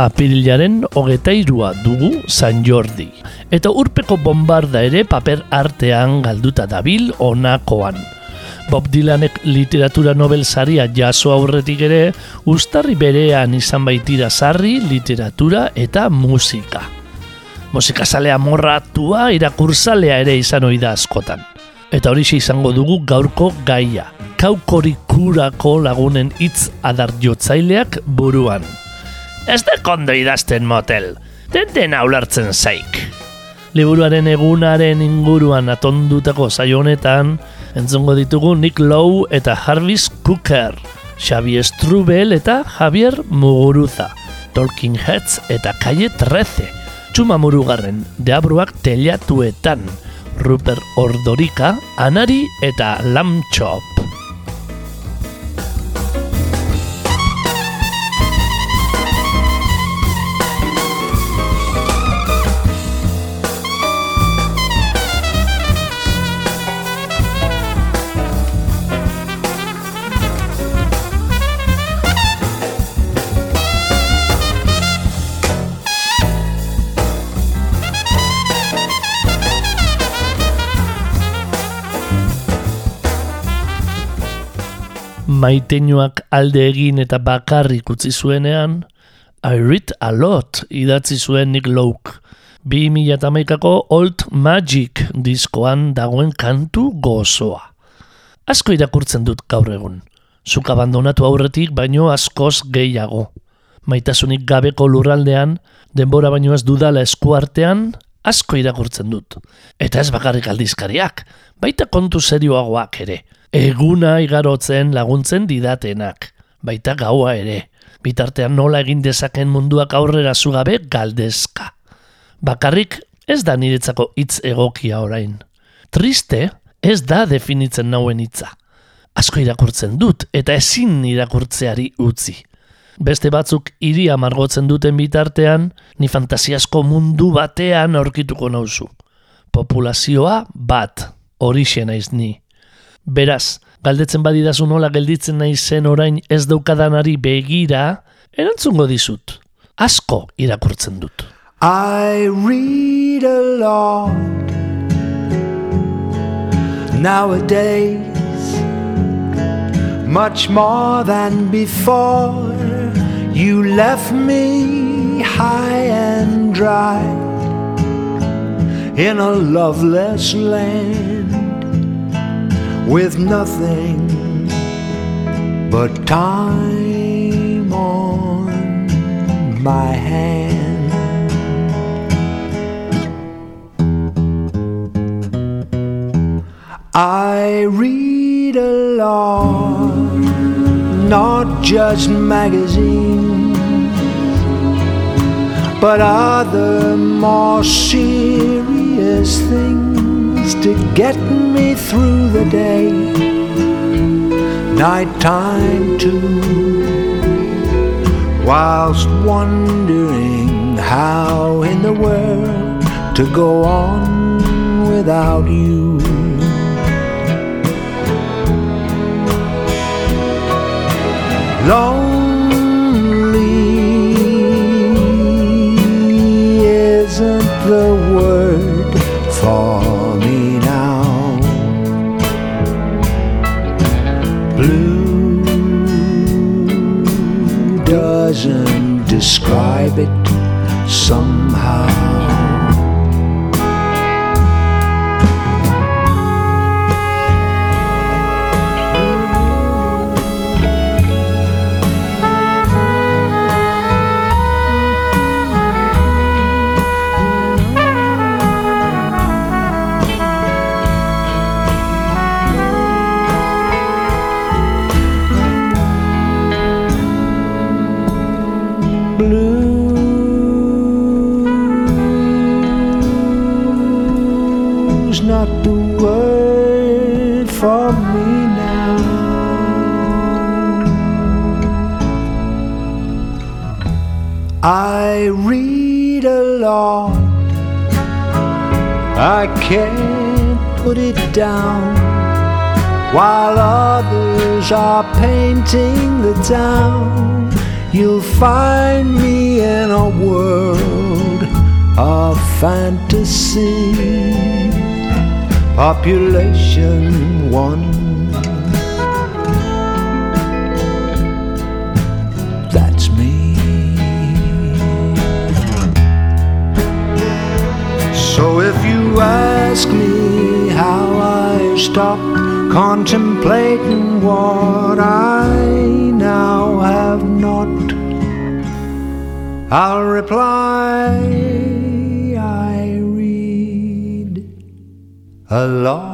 Apirilaren hogeta irua dugu San Jordi. Eta urpeko bombarda ere paper artean galduta dabil onakoan. Bob Dylanek literatura nobel saria jaso aurretik ere, ustarri berean izan baitira sarri literatura eta musika. Musika salea morratua irakurzalea ere izan ohi da askotan. Eta hori izango dugu gaurko gaia. Kaukorikurako lagunen hitz adar jotzaileak buruan ez de kondo idazten motel, den dena ulertzen zaik. Liburuaren egunaren inguruan atondutako zaio honetan, entzongo ditugu Nick Lowe eta Jarvis Cooker, Xavi Strubel eta Javier Muguruza, Talking Heads eta Calle 13, Txuma Murugarren, Deabruak Teliatuetan, Rupert Ordorika, Anari eta Lamb maiteinoak alde egin eta bakarrik utzi zuenean, I read a lot idatzi zuen Nick. Bi mila Old Magic diskoan dagoen kantu gozoa. Asko irakurtzen dut gaur egun. Zuk abandonatu aurretik baino askoz gehiago. Maitasunik gabeko lurraldean, denbora baino ez dudala eskuartean, asko irakurtzen dut. Eta ez bakarrik aldizkariak, baita kontu serioagoak ere eguna igarotzen laguntzen didatenak, baita gaua ere, bitartean nola egin dezaken munduak aurrera zugabe galdezka. Bakarrik ez da niretzako hitz egokia orain. Triste ez da definitzen nauen hitza. Asko irakurtzen dut eta ezin irakurtzeari utzi. Beste batzuk iria margotzen duten bitartean, ni fantasiasko mundu batean aurkituko nauzu. Populazioa bat, hori naiz ni. Beraz, galdetzen badidazu nola gelditzen nahi zen orain ez daukadanari begira, erantzungo dizut. Asko irakurtzen dut. I read a lot Nowadays Much more than before You left me high and dry In a loveless land with nothing but time on my hand. I read a lot, not just magazines, but other more serious things to get me through the day, nighttime too, whilst wondering how in the world to go on without you. Lonely isn't the word for describe it can't put it down. While others are painting the town, you'll find me in a world of fantasy. Population one. That's me. So if you ask me how I stopped contemplating what I now have not, I'll reply I read a lot.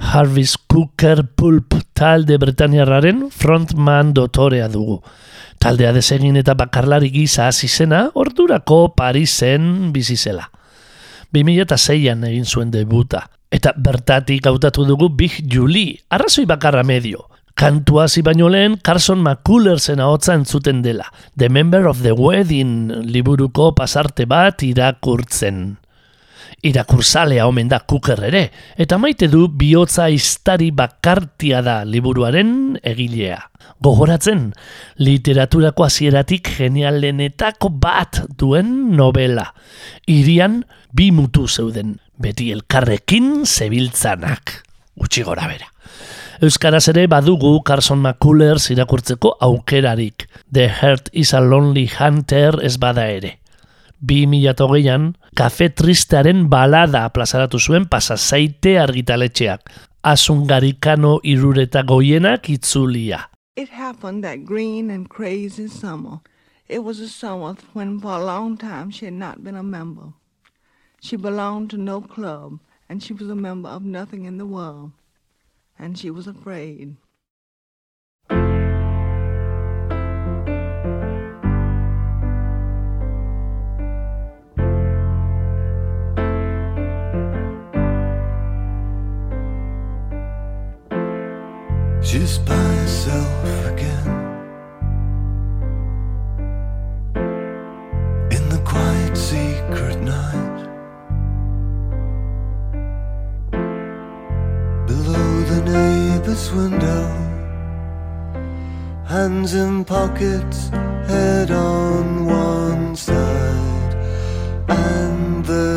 Harvis Cooker Pulp talde Bretaniarraren frontman dotorea dugu. Taldea desegin eta bakarlari gisa hasi zena, ordurako Parisen bizi zela. 2006an egin zuen debuta, eta bertatik hautatu dugu Big Julie, arrazoi bakarra medio. Kantua baino lehen Carson McCullersen ahotsa entzuten dela. The Member of the Wedding liburuko pasarte bat irakurtzen irakursalea omen da kuker ere, eta maite du bihotza iztari bakartia da liburuaren egilea. Gogoratzen, literaturako hasieratik genialenetako bat duen novela. Irian, bi mutu zeuden, beti elkarrekin zebiltzanak. Utsi gora bera. Euskaraz ere badugu Carson McCullers irakurtzeko aukerarik. The Heart is a Lonely Hunter ez bada ere. 2008an, kafe tristearen balada plazaratu zuen pasazaite argitaletxeak. Asungarikano irureta goienak itzulia. It happened that green and crazy summer. It was a summer when for a long time she had not been a member. She belonged to no club, and she was a member of nothing in the world. And she was afraid. She's by herself again. In the quiet, secret night. Below the neighbor's window. Hands in pockets, head on one side. And the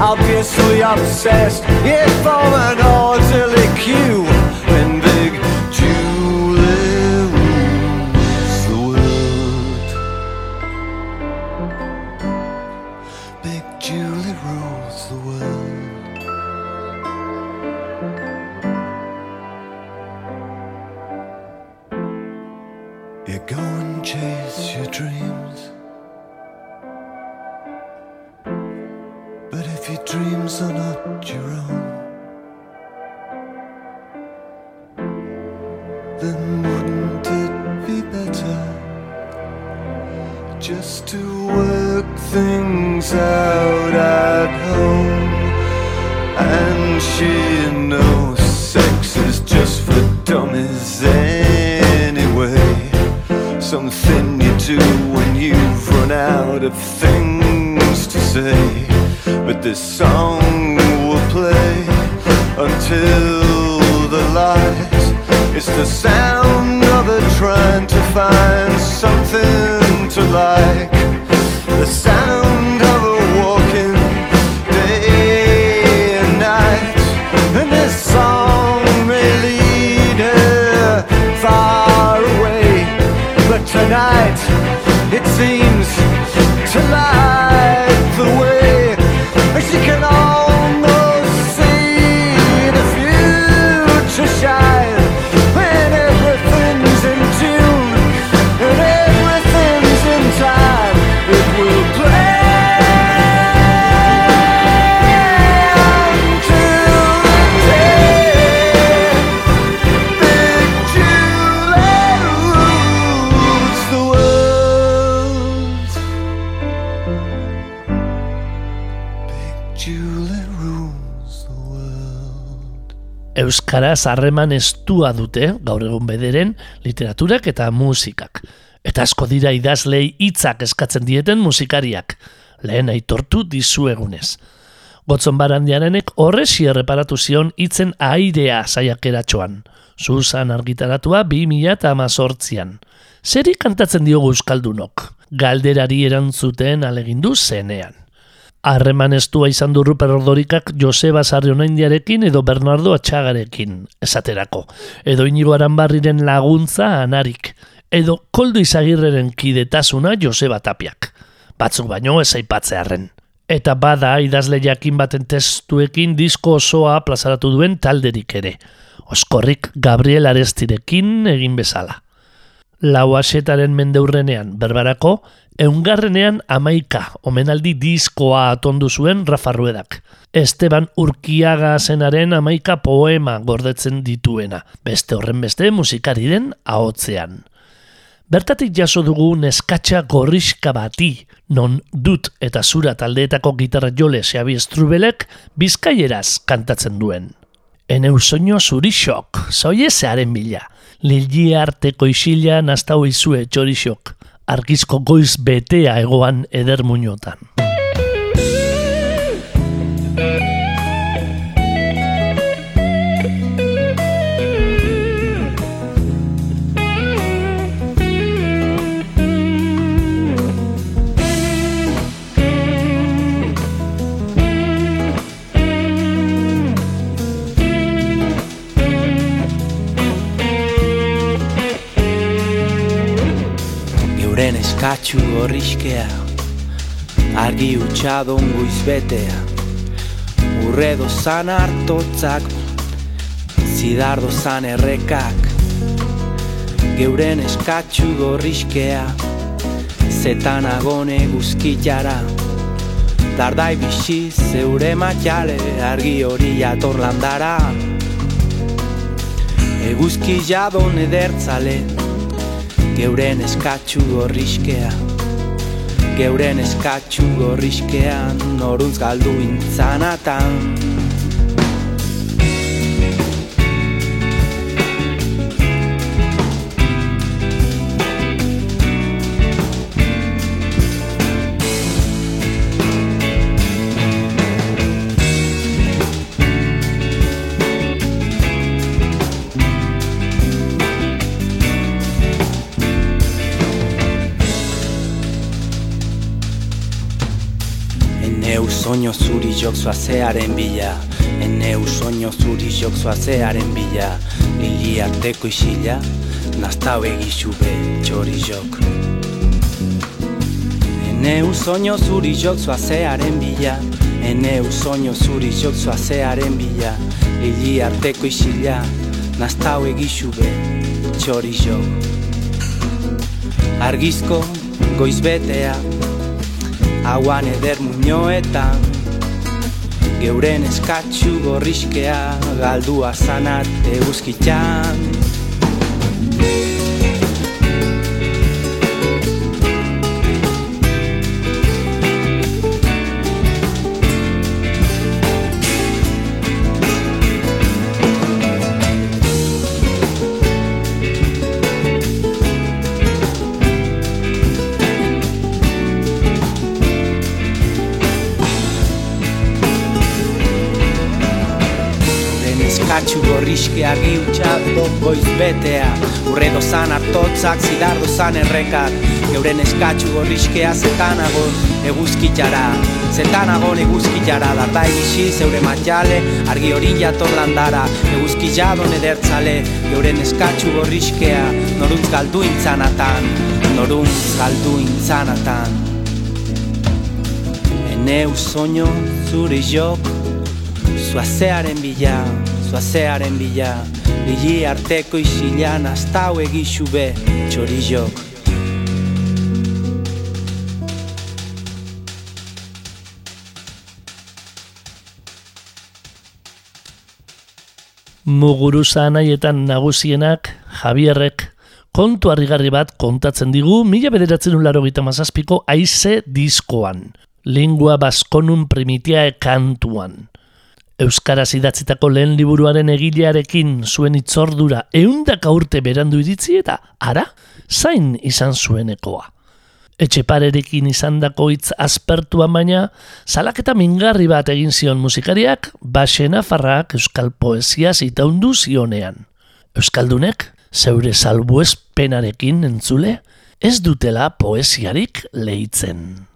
obviously obsessed. Yeah, from an orderly queue Euskaraz harreman estua dute, gaur egun bederen, literaturak eta musikak. Eta asko dira idazlei hitzak eskatzen dieten musikariak. Lehen aitortu dizuegunez. Gotzon barandiarenek horresi erreparatu zion hitzen airea saiakeratxoan. Susan argitaratua 2000 eta amazortzian. Zeri kantatzen diogu Euskaldunok? Galderari erantzuten alegindu zenean. Harreman estua izan du Ruper Ordorikak Joseba Sarrionaindiarekin edo Bernardo Atxagarekin, esaterako. Edo Inigo Aranbarriren laguntza anarik. Edo Koldo Izagirreren kidetasuna Joseba Tapiak. Batzuk baino ez aipatzearren. Eta bada idazle jakin baten testuekin disko osoa plazaratu duen talderik ere. Oskorrik Gabriel Arestirekin egin bezala. Lau asetaren mendeurrenean berbarako, eungarrenean amaika omenaldi diskoa atondu zuen Rafa Ruedak. Esteban Urkiaga zenaren amaika poema gordetzen dituena, beste horren beste musikariren ahotzean. Bertatik jaso dugu neskatxa gorriska bati, non dut eta zura taldeetako gitarra jole Xabi Estrubelek bizkaieraz kantatzen duen. Eneu soño zuri xok, zoie zearen bila. Lilgi arteko isila nastau izue txorixok. Argizko goiz betea egoan eder muñotan. Euren eskatxu horrizkea Argi utxadon guiz betea. Urredo zan hartotzak Zidardo zan errekak. Geuren eskatxu gorrizkea Zetan agone guzkitara. Dardai bixi zeure matxale Argi hori jator landara. Eguzki jadon edertzale Geuren eskatxu gorrizkea Geuren eskatxu gorrizkean Noruntz galdu intzanatan soño zuri jokzua zearen bila. Eneu soño zuri jokzua zearen bila. Liliateko isila, naztau egizu txori jok. Eneu soño zuri jokzua zearen bila. Eneu soño zuri jokzua zearen bila. Liliateko isila, naztau egizu txori jok. Argizko goizbetea, Hauan eder muñoetan Geuren eskatxu gorriskea Galdua zanat eguzkitxan Katxu gorriskea giutxa goiz betea. Urre dozan hartotzak zidar dozan errekat. Geuren eskatxu gorriskea zetanagon eguzkitara Zetanagon eguzkitara Darda egisi zeure matjale argi hori jator landara. Eguzkitadon edertzale Geuren eskatxu gorriskea Noruntz galdu intzanatan Noruntz galdu intzanatan. Eneu soño zure jok Zuazearen bila zoazearen bila Lili arteko isilan astau egixu be txorizok Muguruza naietan nagusienak Javierrek kontu harrigarri bat kontatzen digu mila bederatzen gita mazazpiko aize diskoan. Lingua baskonun primitia kantuan. Euskaraz idatzitako lehen liburuaren egilearekin zuen itzordura eundaka urte berandu iritzi eta ara, zain izan zuenekoa. Etxeparerekin izan dako hitz aspertuan baina, salaketa mingarri bat egin zion musikariak, basena farrak euskal poesia zitaundu zionean. Euskaldunek, zeure salbuespenarekin entzule, ez dutela poesiarik lehitzen.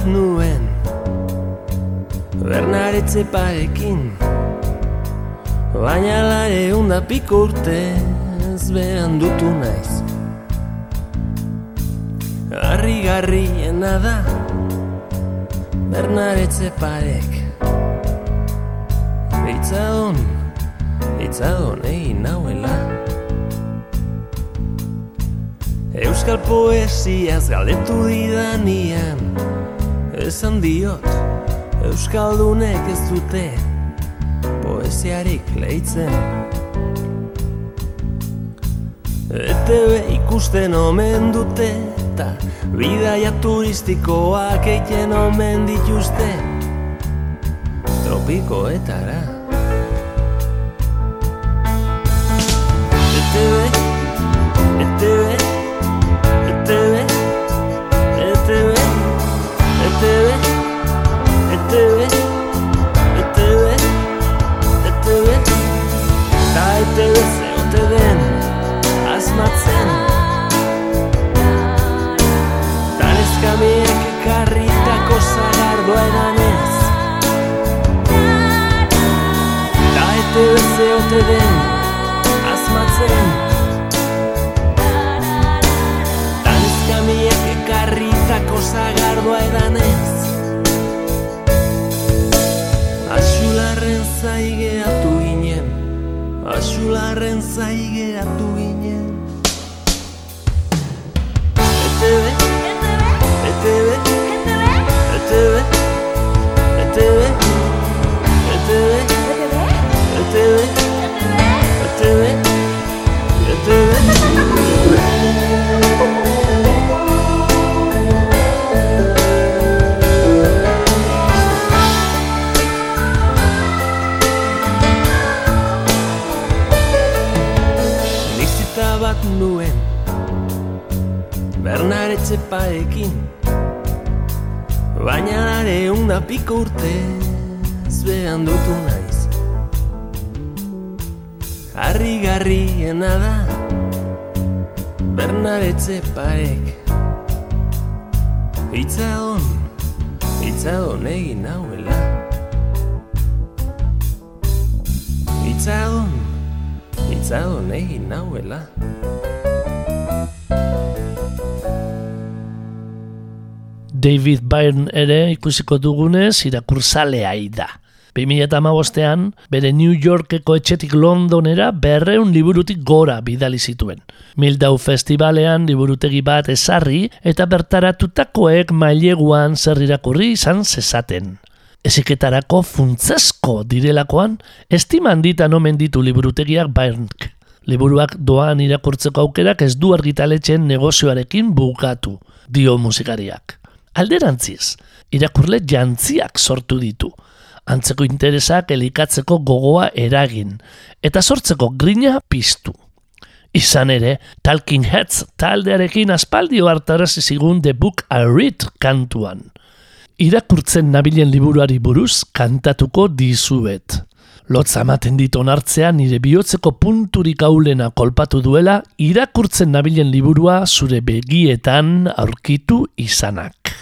Bat nuen. Bernaretze parekin Baina lare hunda piko urte Ez behan dutu naiz. Garri garriena da Bernaretze parek. Itzadon Itzadon egin nauela. Euskal poesiaz galdetu didanian Esan diot Euskaldunek ez dute Poesiarik lehitzen ETV ikusten omen dute Ta bidaia turistikoak eiken omen dituzte. Tropikoetara. ETV ETV Egin nauela David Byrne ere ikusiko dugunez irakurtzalea da. 2008an, bere New Yorkeko etxetik Londonera berreun liburutik gora bidali zituen. Mildau Festivalean liburutegi bat ezarri eta bertaratutakoek maileguan zer irakurri izan zezaten. Eziketarako funtzesko direlakoan, estiman ditan omen ditu liburutegiak Bernk. Liburuak doan irakurtzeko aukerak ez du argitaletxen negozioarekin bukatu, dio musikariak. Alderantziz, irakurle jantziak sortu ditu, antzeko interesak elikatzeko gogoa eragin, eta sortzeko grina piztu. Izan ere, Talking Heads taldearekin aspaldio hartarazi zigun The Book I Read kantuan. Irakurtzen nabilen liburuari buruz kantatuko dizuet. Lotza ematen diton hartzea nire bihotzeko punturik aulena kolpatu duela irakurtzen nabilen liburua zure begietan aurkitu izanak.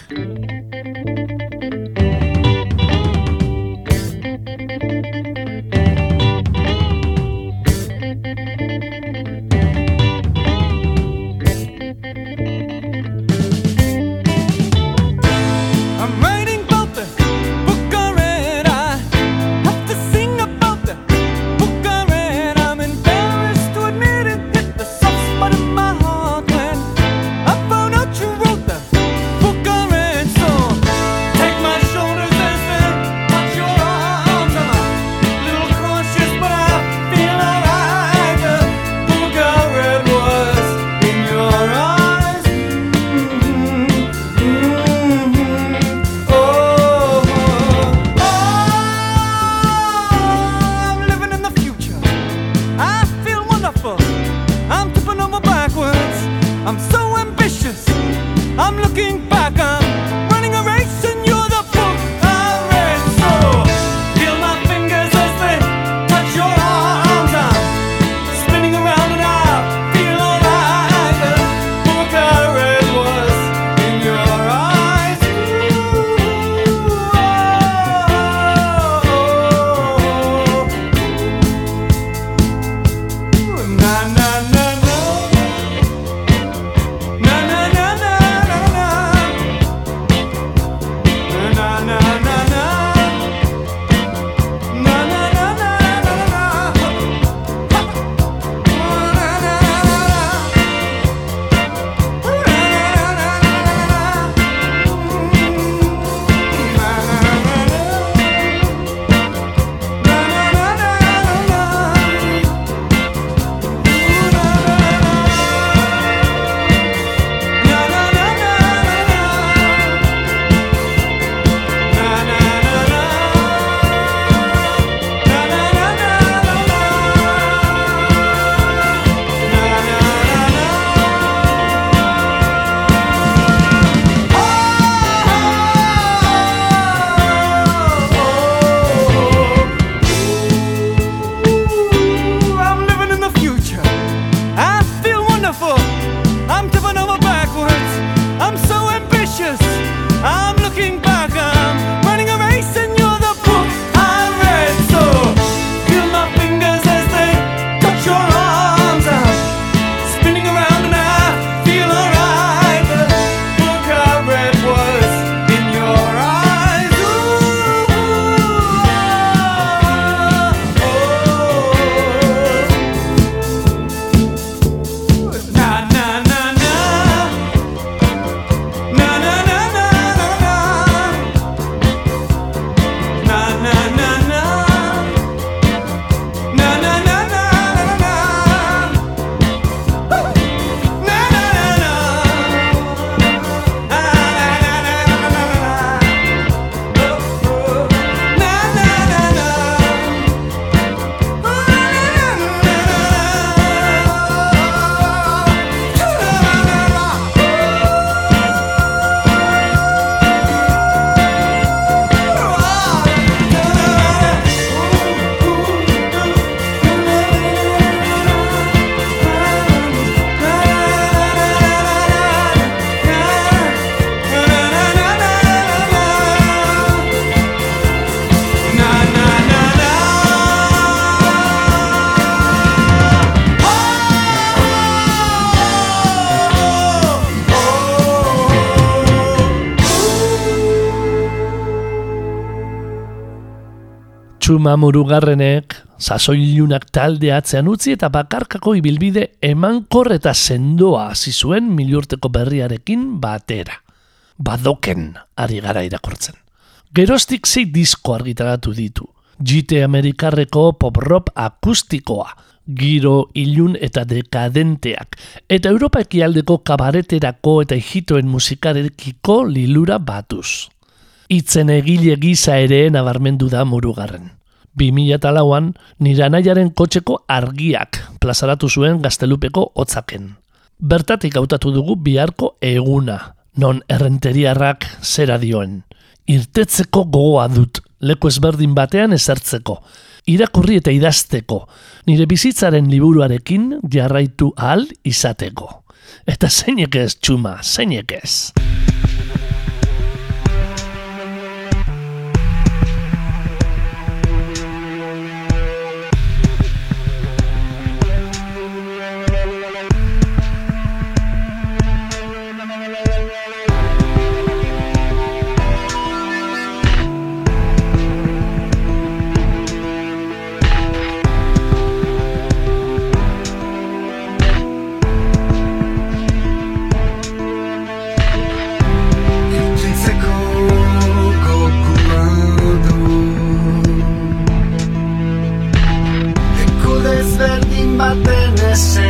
Txuma murugarrenek, sasoilunak talde atzean utzi eta bakarkako ibilbide emankor eta sendoa hasi zuen milurteko berriarekin batera. Badoken ari gara irakurtzen. Gerostik zei disko argitaratu ditu. Jite Amerikarreko pop-rock akustikoa, giro ilun eta dekadenteak, eta Europa ekialdeko kabareterako eta hijitoen musikarekiko lilura batuz. Itzen egile gisa ere nabarmendu da murugarren. 2008an nire anaiaren kotxeko argiak plazaratu zuen gaztelupeko hotzaken. Bertatik hautatu dugu biharko eguna, non errenteriarrak zera dioen. Irtetzeko gogoa dut, leku ezberdin batean ezertzeko, irakurri eta idazteko, nire bizitzaren liburuarekin jarraitu ahal izateko. Eta zeinek ez, txuma, zeinek ez. Baten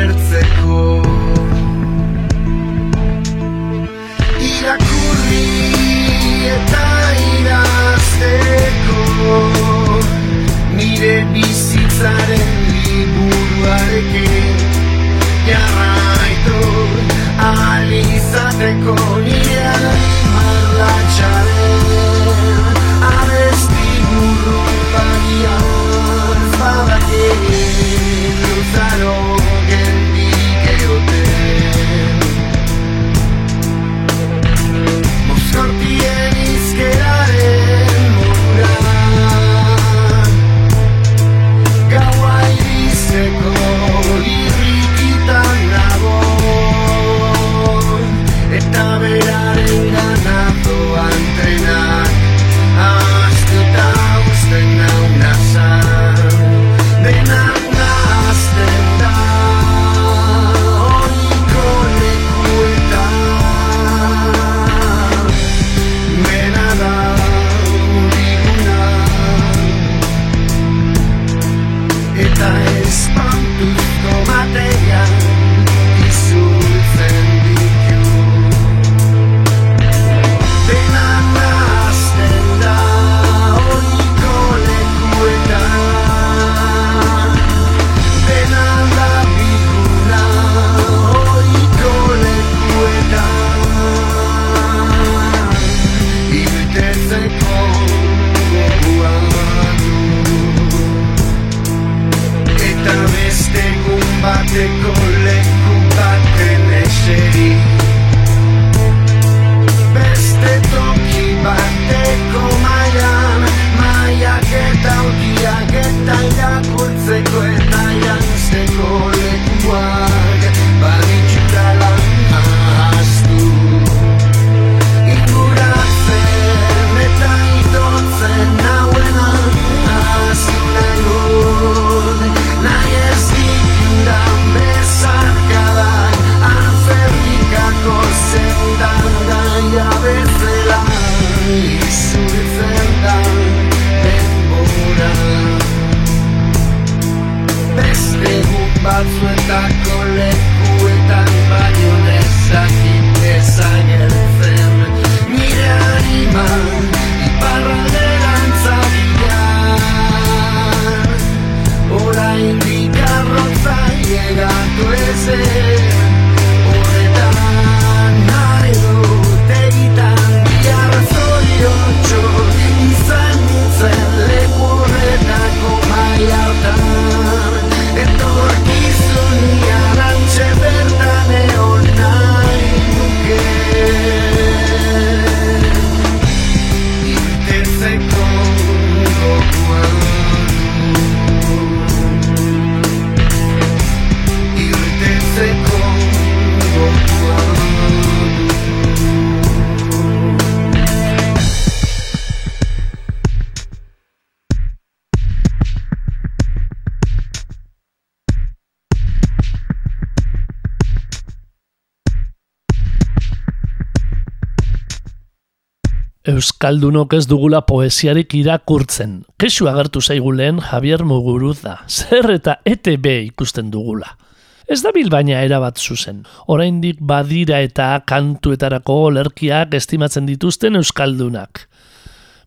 Euskaldunok ez dugula poesiarik irakurtzen. Kesu agertu zaigu lehen Javier Muguruza. Zer eta ETB ikusten dugula. Ez da bil baina erabat zuzen. Oraindik badira eta kantuetarako olerkiak estimatzen dituzten Euskaldunak.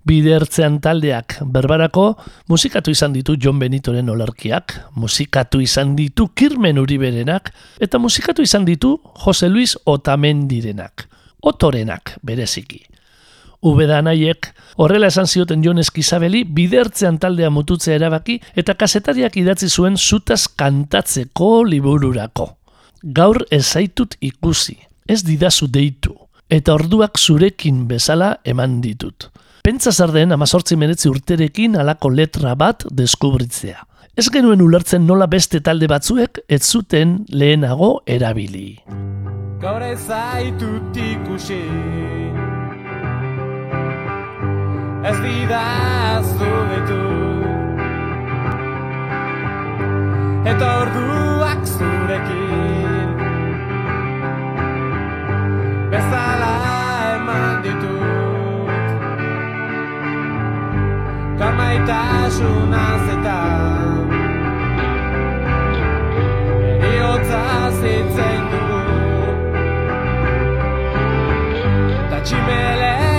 Bidertzean taldeak berbarako musikatu izan ditu John Benitoren olerkiak, musikatu izan ditu Kirmen Uriberenak eta musikatu izan ditu Jose Luis Otamendirenak, otorenak bereziki. Ubeda nahiek, horrela esan zioten Jon Eskizabeli, bidertzean taldea mututzea erabaki eta kasetariak idatzi zuen zutaz kantatzeko libururako. Gaur ezaitut ikusi, ez didazu deitu, eta orduak zurekin bezala eman ditut. Pentsa zarden amazortzi menetzi urterekin alako letra bat deskubritzea. Ez genuen ulertzen nola beste talde batzuek ez zuten lehenago erabili. Gaur ez zaitut ikusi Ez didazu ditu Eta orduak zurekin Bezala eman ditut Karmaitasunaz eta Eriotza zitzen dugu Ta tximeleta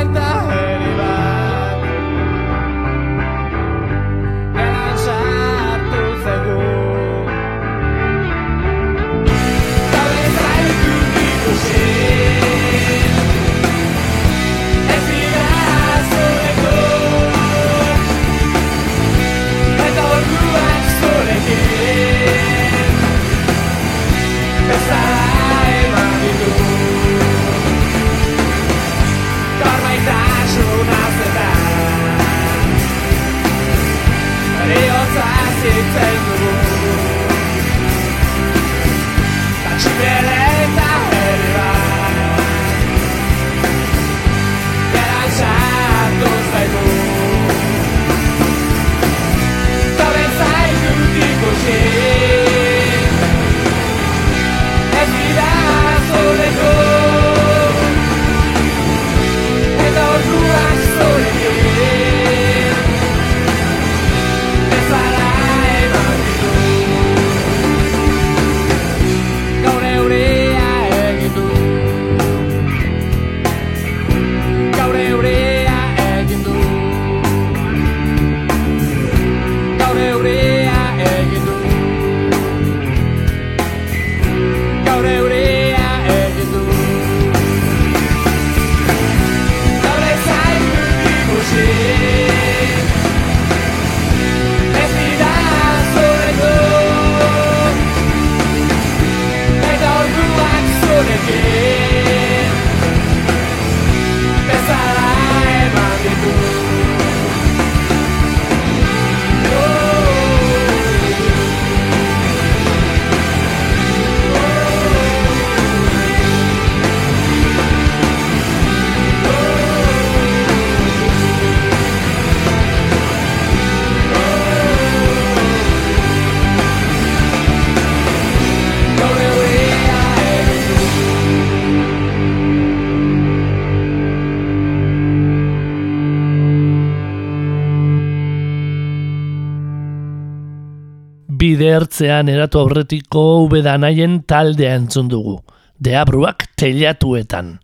Bidertzean eratu aurretiko ubedanaien taldea entzun dugu. Deabruak telatuetan.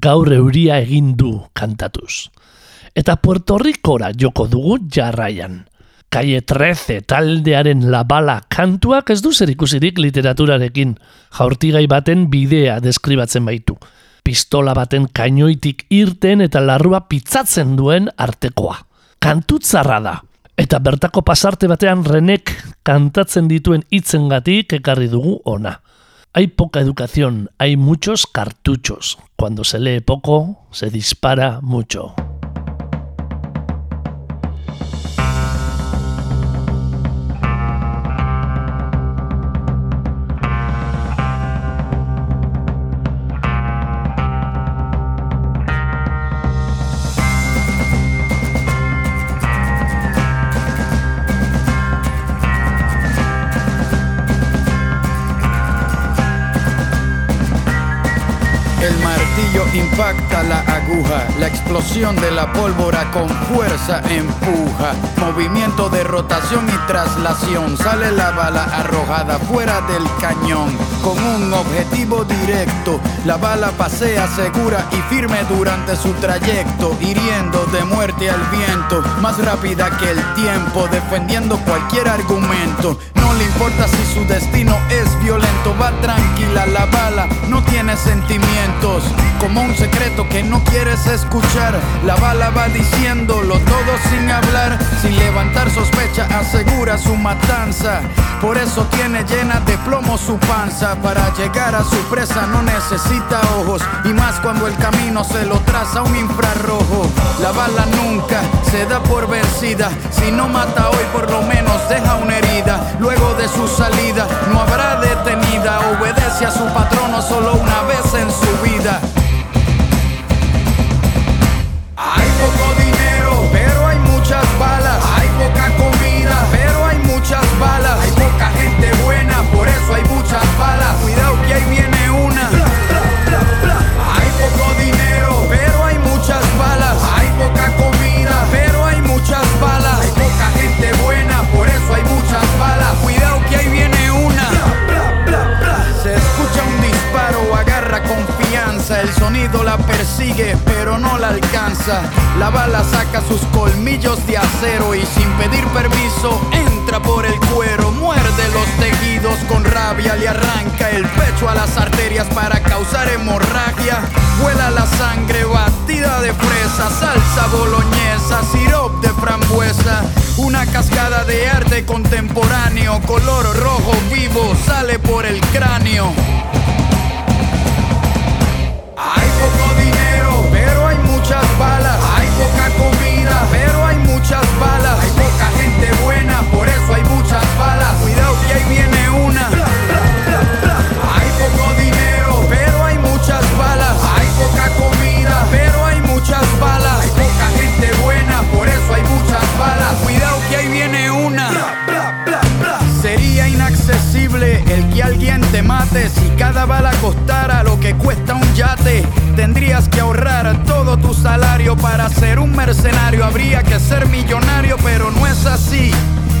Gaur euria egin du kantatuz. Eta Puerto Ricora joko dugu jarraian. Kaie 13 taldearen labala kantuak ez du zer ikusirik literaturarekin. Jaurtigai baten bidea deskribatzen baitu. Pistola baten kainoitik irten eta larrua pitzatzen duen artekoa. Kantutzarra da. Eta bertako pasarte batean renek kantatzen dituen hitzengatik ekarri dugu ona. Hay poca educación, hay muchos cartuchos. Cuando se lee poco, se dispara mucho. Impacta la aguja, la explosión de la pólvora con fuerza empuja, movimiento de rotación y traslación, sale la bala arrojada fuera del cañón, con un objetivo directo, la bala pasea segura y firme durante su trayecto, hiriendo de muerte al viento, más rápida que el tiempo, defendiendo cualquier argumento, le importa si su destino es violento, va tranquila la bala, no tiene sentimientos, como un secreto que no quieres escuchar. La bala va diciéndolo todo sin hablar, sin levantar sospecha, asegura su matanza. Por eso tiene llena de plomo su panza. Para llegar a su presa no necesita ojos, y más cuando el camino se lo traza un infrarrojo. La bala nunca se da por vencida, si no mata hoy por lo menos deja una herida. Luego de su salida no habrá detenida, obedece a su patrono solo una vez en su vida. Hay poco dinero, pero hay muchas balas. Hay poca comida, pero hay muchas balas. Hay poca gente buena, por eso hay muchas balas. Cuidado persigue, pero no la alcanza. La bala saca sus colmillos de acero y sin pedir permiso entra por el cuero. Muerde los tejidos con rabia, le arranca el pecho a las arterias para causar hemorragia. Vuela la sangre batida de fresa, salsa boloñesa, sirop de frambuesa. Una cascada de arte contemporáneo, color rojo vivo, sale por el cráneo. Comida, pero hay muchas balas. Alguien te mate si cada bala costara lo que cuesta un yate. Tendrías que ahorrar todo tu salario para ser un mercenario. Habría que ser millonario, pero no es así.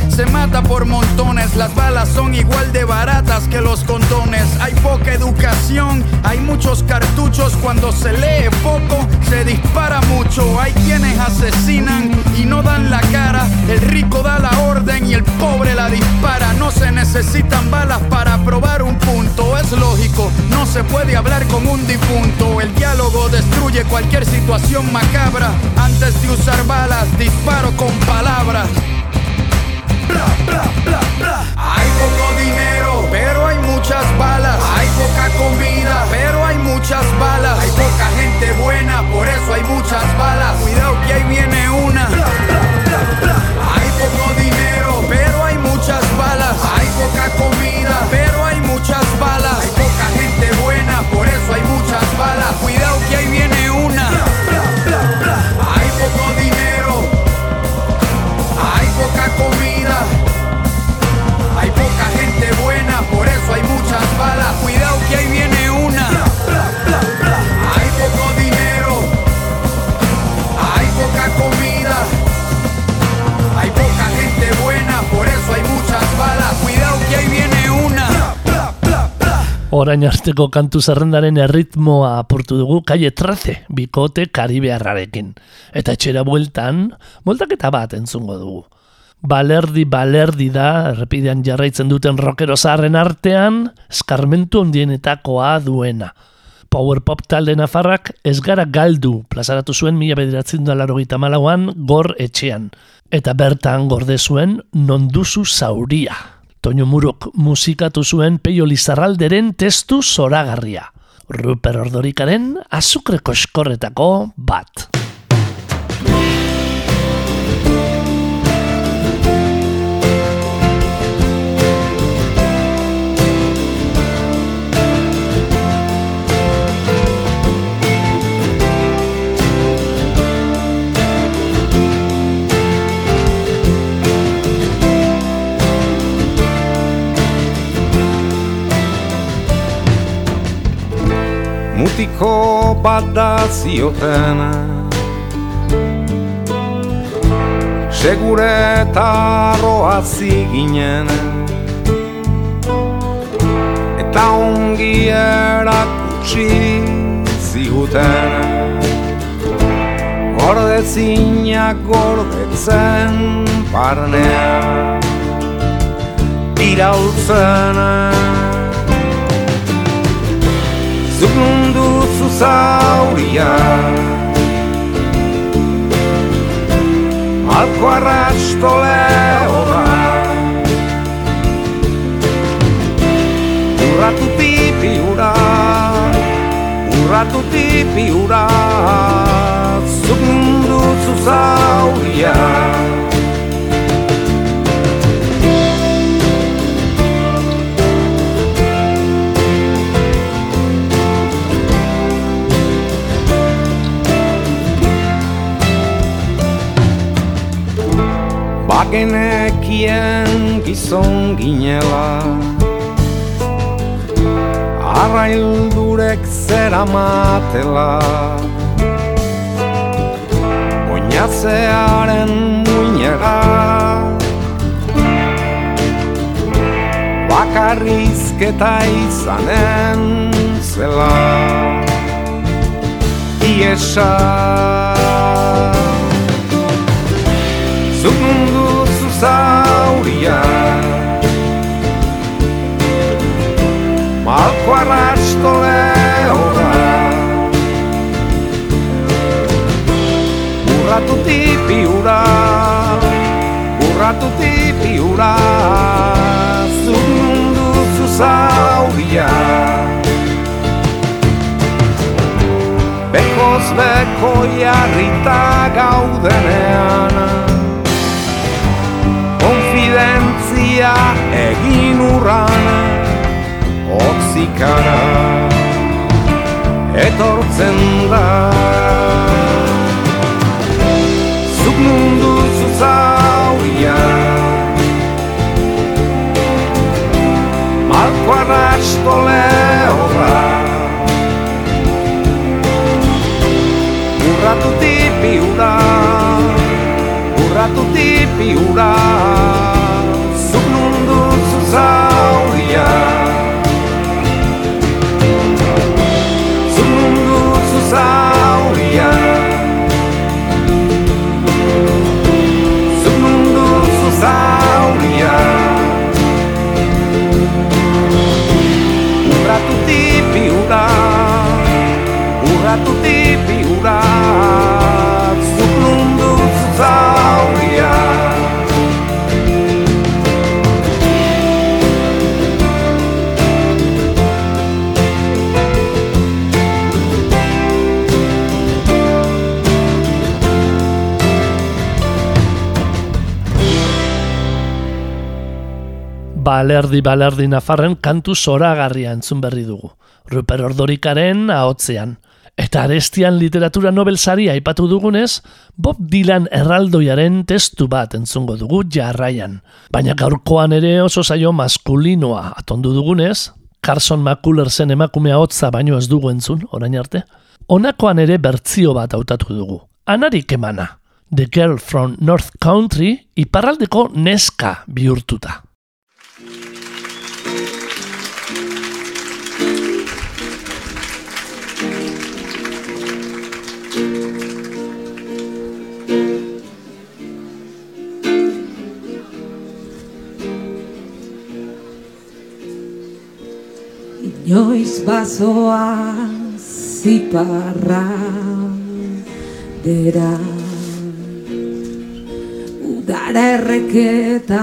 Se mata por montones, las balas son igual de baratas que los condones. Hay poca educación, hay muchos cartuchos. Cuando se lee poco, se dispara mucho. Hay quienes asesinan y no dan la cara. El rico da la orden y el pobre la dispara. No se necesitan balas para probar un punto. Es lógico, no se puede hablar con un difunto. El diálogo destruye cualquier situación macabra. Antes de usar balas, disparo con palabras. Hay poco dinero, pero hay muchas balas. Hay poca comida, pero hay muchas balas. Hay poca gente buena, por eso hay muchas balas. Cuidado que ahí viene una. Orain arteko kantu zerrendaren erritmoa apurtu dugu Kaie 13, bikote karibearrarekin. Eta etxera bueltan, moldaketa bat entzungo dugu. Balerdi balerdi da, errepidean jarraitzen duten rockero zaharren artean, eskarmentu ondienetakoa duena. Power Pop talde nafarrak ez gara galdu plazaratu zuen mila bederatzen da larogeita malauan gor etxean. Eta bertan gorde zuen nonduzu zauria. Toño Murok musikatu zuen Peio Lizarralderen testu zoragarria. Ruper Ordorikaren azukreko eskorretako bat. mutiko bat da zioten Segure eta arroa ziginen. Eta ongi erakutsi ziguten. Gordezinak gordetzen parnean Iraultzenen Zuk mundu zuzauria Malko arrasto lehora Urratu tipi ura Urratu tipi ura Zuk mundu zuzauria Bagenekien gizon ginela. Arraildurek zera matela Oinazearen muinera Bakarrizketa izanen zela. Iesa zuzauria Malko arrasto lehora Urratu tipi ura Urratu tipi ura. Zuk mundu zuzauria Bekoz beko jarrita gaudenean Konfidentzia egin urran Otzikara Etortzen da. Zuk mundu zuzauria Malko arrasto lehorra. Urratu tipi ura Urratu tipi ura Zuk mundu zuzauria Zuk mundu zuzauria Zuk mundu zuzauria Urratu tipi ura Urratu tipi ura Zuk mundu Balerdi balerdi nafarren kantu zoragarria entzun berri dugu. Ruper Ordorikaren ahotzean. Eta arestian literatura Nobel saria aipatu dugunez, Bob Dylan erraldoiaren testu bat entzungo dugu jarraian. Baina gaurkoan ere oso saio maskulinoa atondu dugunez, Carson McCullersen emakumea hotza baino ez dugu entzun, orain arte. Honakoan ere bertzio bat hautatu dugu. Anarik emana. The Girl from North Country iparraldeko neska bihurtuta. Inoiz bazoa ziparra dera. Udara erreketan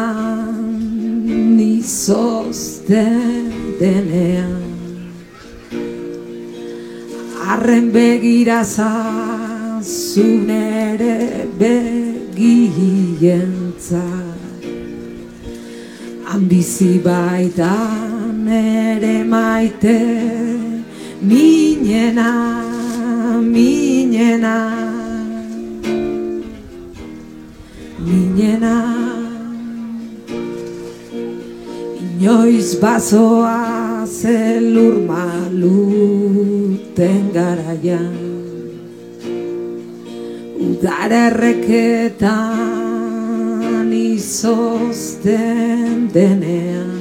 izozten denean. Arren begira zazun ere begientzat Han bizi baitan ere maite minena, minena, minena. Inoiz bazoa zelur malut duten garaian Udara erreketan izozten denean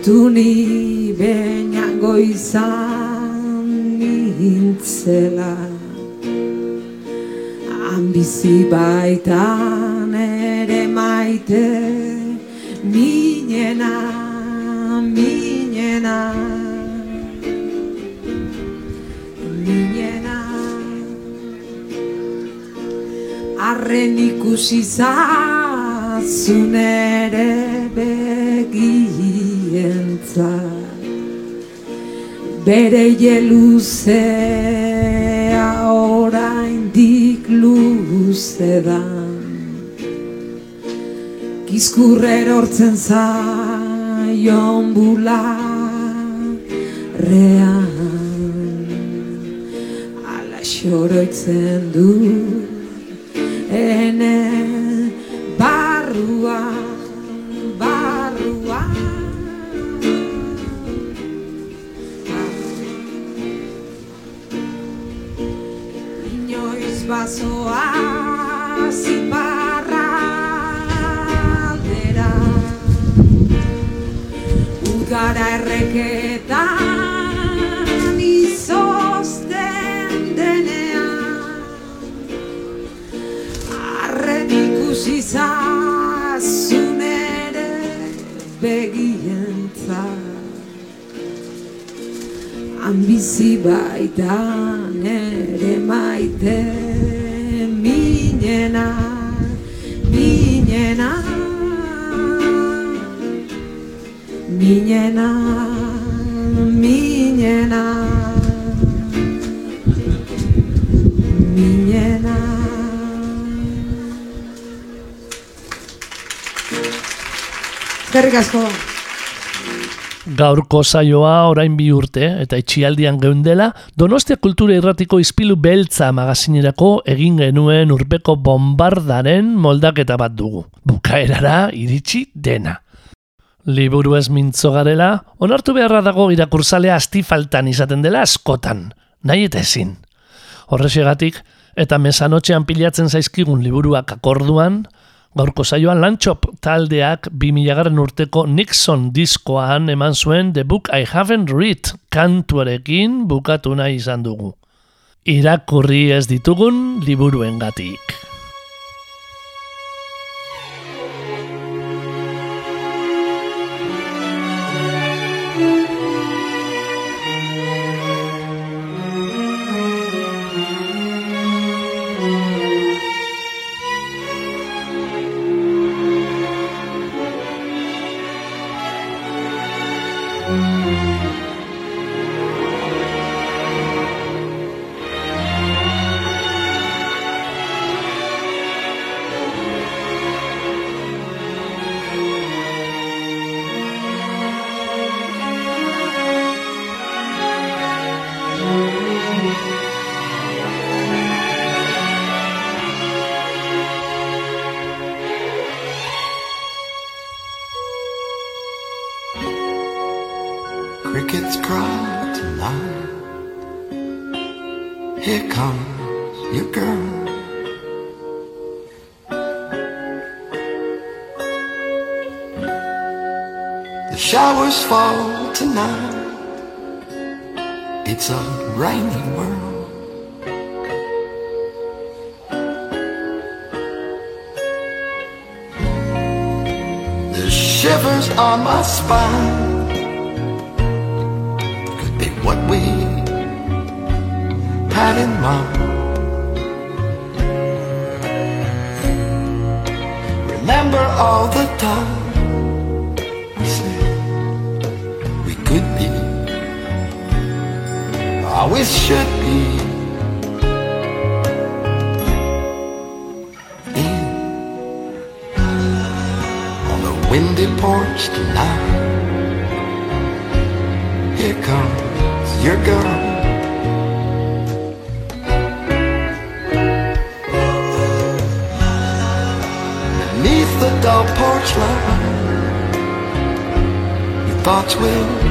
Oroitu ni beñango izan nintzela Han bizi baitan ere maite minena, minena. Minena. Arren ikusi zazun ere begientzat Bere jeluzea oraindik luze da. Kizkurrer hortzen zaion bularrean Ala xoroitzen du ene Inoiz bazoa ziparraldera Udara erreketan izozten denean. Arren ikusi zazun ere begientzat. Han bizi baitan ere maite minena, minena Minena, minena Minena Eskerrik asko. Gaurko saioa orain bi urte eta itxialdian geundela, Donostia Kultura Irratiko Izpilu Beltza magazinerako egin genuen urpeko bombardaren moldaketa bat dugu. Bukaerara iritsi dena. Liburu ez mintzo garela, onartu beharra dago irakurzalea asti faltan izaten dela askotan, nahi eta ezin. Horrexegatik, eta mesanotxean pilatzen zaizkigun liburuak akorduan, gaurko saioan lantxop taldeak 2000 garren urteko Nixon diskoan eman zuen The Book I Haven't Read kantuarekin bukatu nahi izan dugu. Irakurri ez ditugun liburuengatik. Showers fall tonight. It's a rainy world. The shivers on my spine could be what we had in mind. Remember all the time always should be. In on the windy porch tonight. Here comes your girl. Beneath the dull porch light, your thoughts will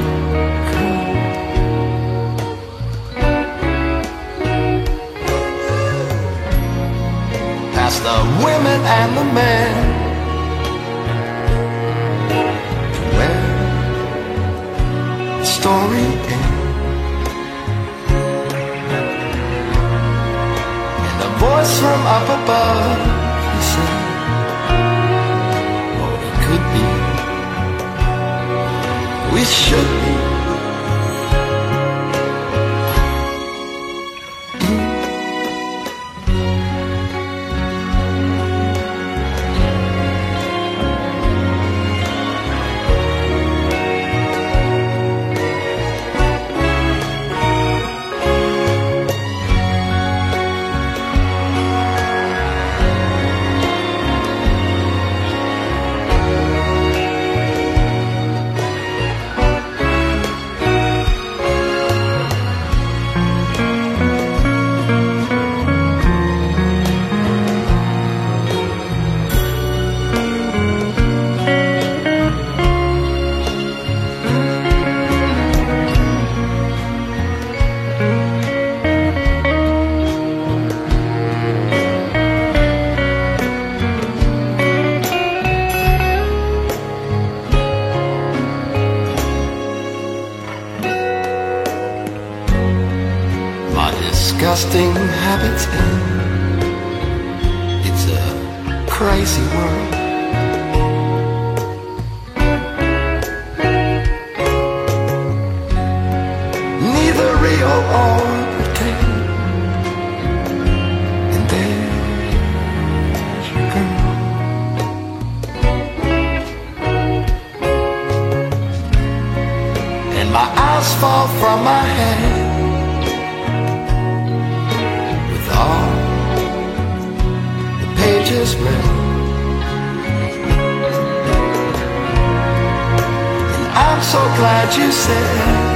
the women and the men. Where the story ends. And a voice from up above, he said, Oh, it could be. We should be. Fall from my hand with all the pages read. And I'm so glad you said